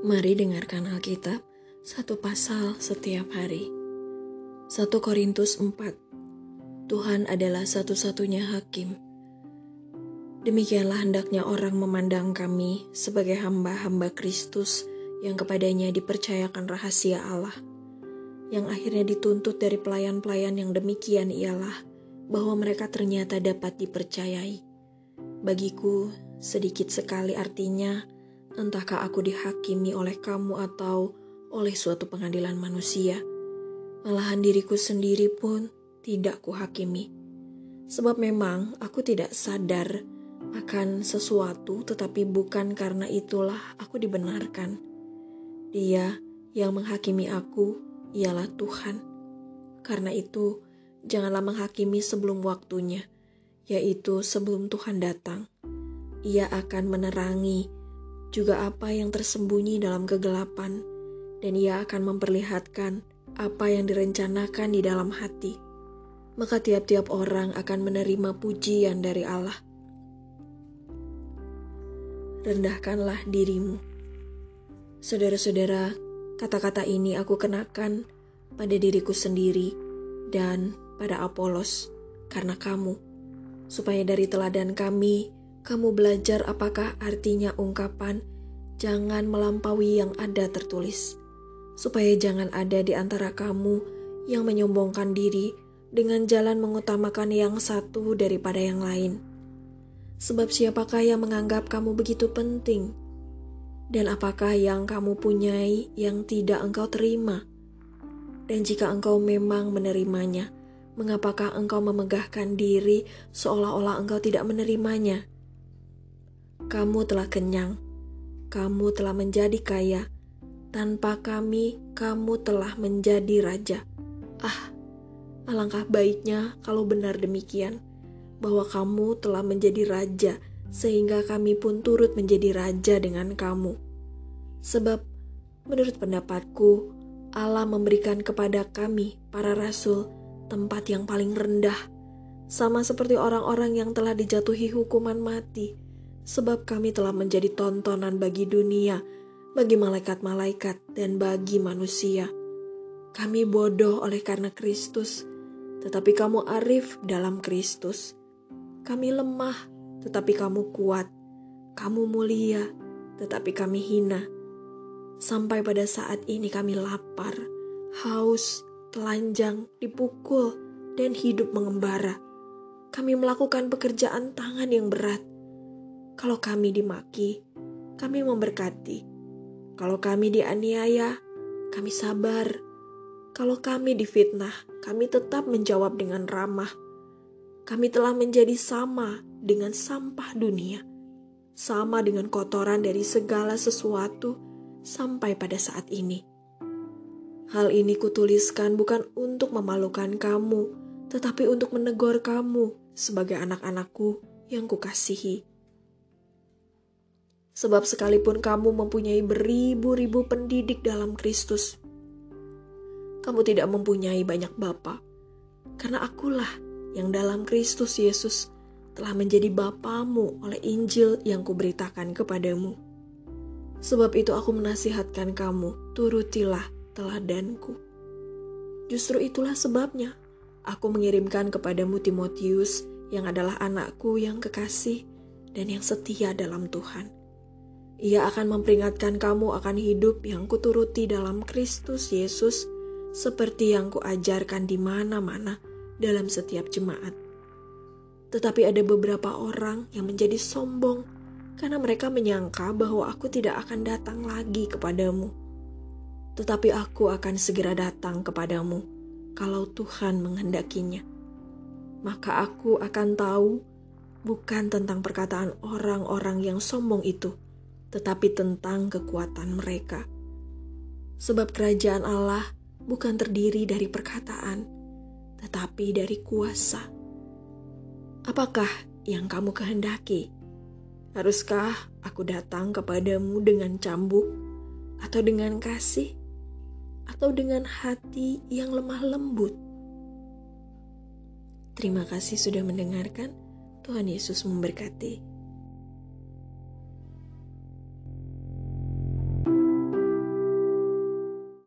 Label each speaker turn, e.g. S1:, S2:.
S1: Mari dengarkan Alkitab satu pasal setiap hari. 1 Korintus 4 Tuhan adalah satu-satunya hakim. Demikianlah hendaknya orang memandang kami sebagai hamba-hamba Kristus yang kepadanya dipercayakan rahasia Allah. Yang akhirnya dituntut dari pelayan-pelayan yang demikian ialah bahwa mereka ternyata dapat dipercayai. Bagiku, sedikit sekali artinya, Entahkah aku dihakimi oleh kamu atau oleh suatu pengadilan manusia. Malahan diriku sendiri pun tidak kuhakimi. Sebab memang aku tidak sadar akan sesuatu tetapi bukan karena itulah aku dibenarkan. Dia yang menghakimi aku ialah Tuhan. Karena itu, janganlah menghakimi sebelum waktunya, yaitu sebelum Tuhan datang. Ia akan menerangi juga apa yang tersembunyi dalam kegelapan, dan Ia akan memperlihatkan apa yang direncanakan di dalam hati. Maka tiap-tiap orang akan menerima pujian dari Allah. Rendahkanlah dirimu. Saudara-saudara, kata-kata ini aku kenakan pada diriku sendiri dan pada Apolos karena kamu, supaya dari teladan kami kamu belajar apakah artinya ungkapan "jangan melampaui yang ada tertulis", supaya jangan ada di antara kamu yang menyombongkan diri dengan jalan mengutamakan yang satu daripada yang lain. Sebab siapakah yang menganggap kamu begitu penting? Dan apakah yang kamu punyai yang tidak engkau terima? Dan jika engkau memang menerimanya, mengapakah engkau memegahkan diri seolah-olah engkau tidak menerimanya? Kamu telah kenyang, kamu telah menjadi kaya. Tanpa kami, kamu telah menjadi raja. Ah, alangkah baiknya kalau benar demikian, bahwa kamu telah menjadi raja, sehingga kami pun turut menjadi raja dengan kamu. Sebab, menurut pendapatku, Allah memberikan kepada kami, para rasul, tempat yang paling rendah, sama seperti orang-orang yang telah dijatuhi hukuman mati sebab kami telah menjadi tontonan bagi dunia, bagi malaikat-malaikat, dan bagi manusia. Kami bodoh oleh karena Kristus, tetapi kamu arif dalam Kristus. Kami lemah, tetapi kamu kuat. Kamu mulia, tetapi kami hina. Sampai pada saat ini kami lapar, haus, telanjang, dipukul, dan hidup mengembara. Kami melakukan pekerjaan tangan yang berat kalau kami dimaki, kami memberkati. Kalau kami dianiaya, kami sabar. Kalau kami difitnah, kami tetap menjawab dengan ramah. Kami telah menjadi sama dengan sampah dunia, sama dengan kotoran dari segala sesuatu sampai pada saat ini. Hal ini kutuliskan bukan untuk memalukan kamu, tetapi untuk menegur kamu sebagai anak-anakku yang kukasihi. Sebab sekalipun kamu mempunyai beribu-ribu pendidik dalam Kristus, kamu tidak mempunyai banyak bapa. Karena akulah yang dalam Kristus Yesus telah menjadi bapamu oleh Injil yang kuberitakan kepadamu. Sebab itu aku menasihatkan kamu, turutilah teladanku. Justru itulah sebabnya aku mengirimkan kepadamu Timotius yang adalah anakku yang kekasih dan yang setia dalam Tuhan ia akan memperingatkan kamu akan hidup yang kuturuti dalam Kristus Yesus, seperti yang kuajarkan di mana-mana dalam setiap jemaat. Tetapi ada beberapa orang yang menjadi sombong karena mereka menyangka bahwa aku tidak akan datang lagi kepadamu. Tetapi aku akan segera datang kepadamu kalau Tuhan menghendakinya. Maka aku akan tahu bukan tentang perkataan orang-orang yang sombong itu, tetapi tentang kekuatan mereka. Sebab kerajaan Allah bukan terdiri dari perkataan, tetapi dari kuasa. Apakah yang kamu kehendaki? Haruskah aku datang kepadamu dengan cambuk, atau dengan kasih, atau dengan hati yang lemah lembut? Terima kasih sudah mendengarkan. Tuhan Yesus memberkati.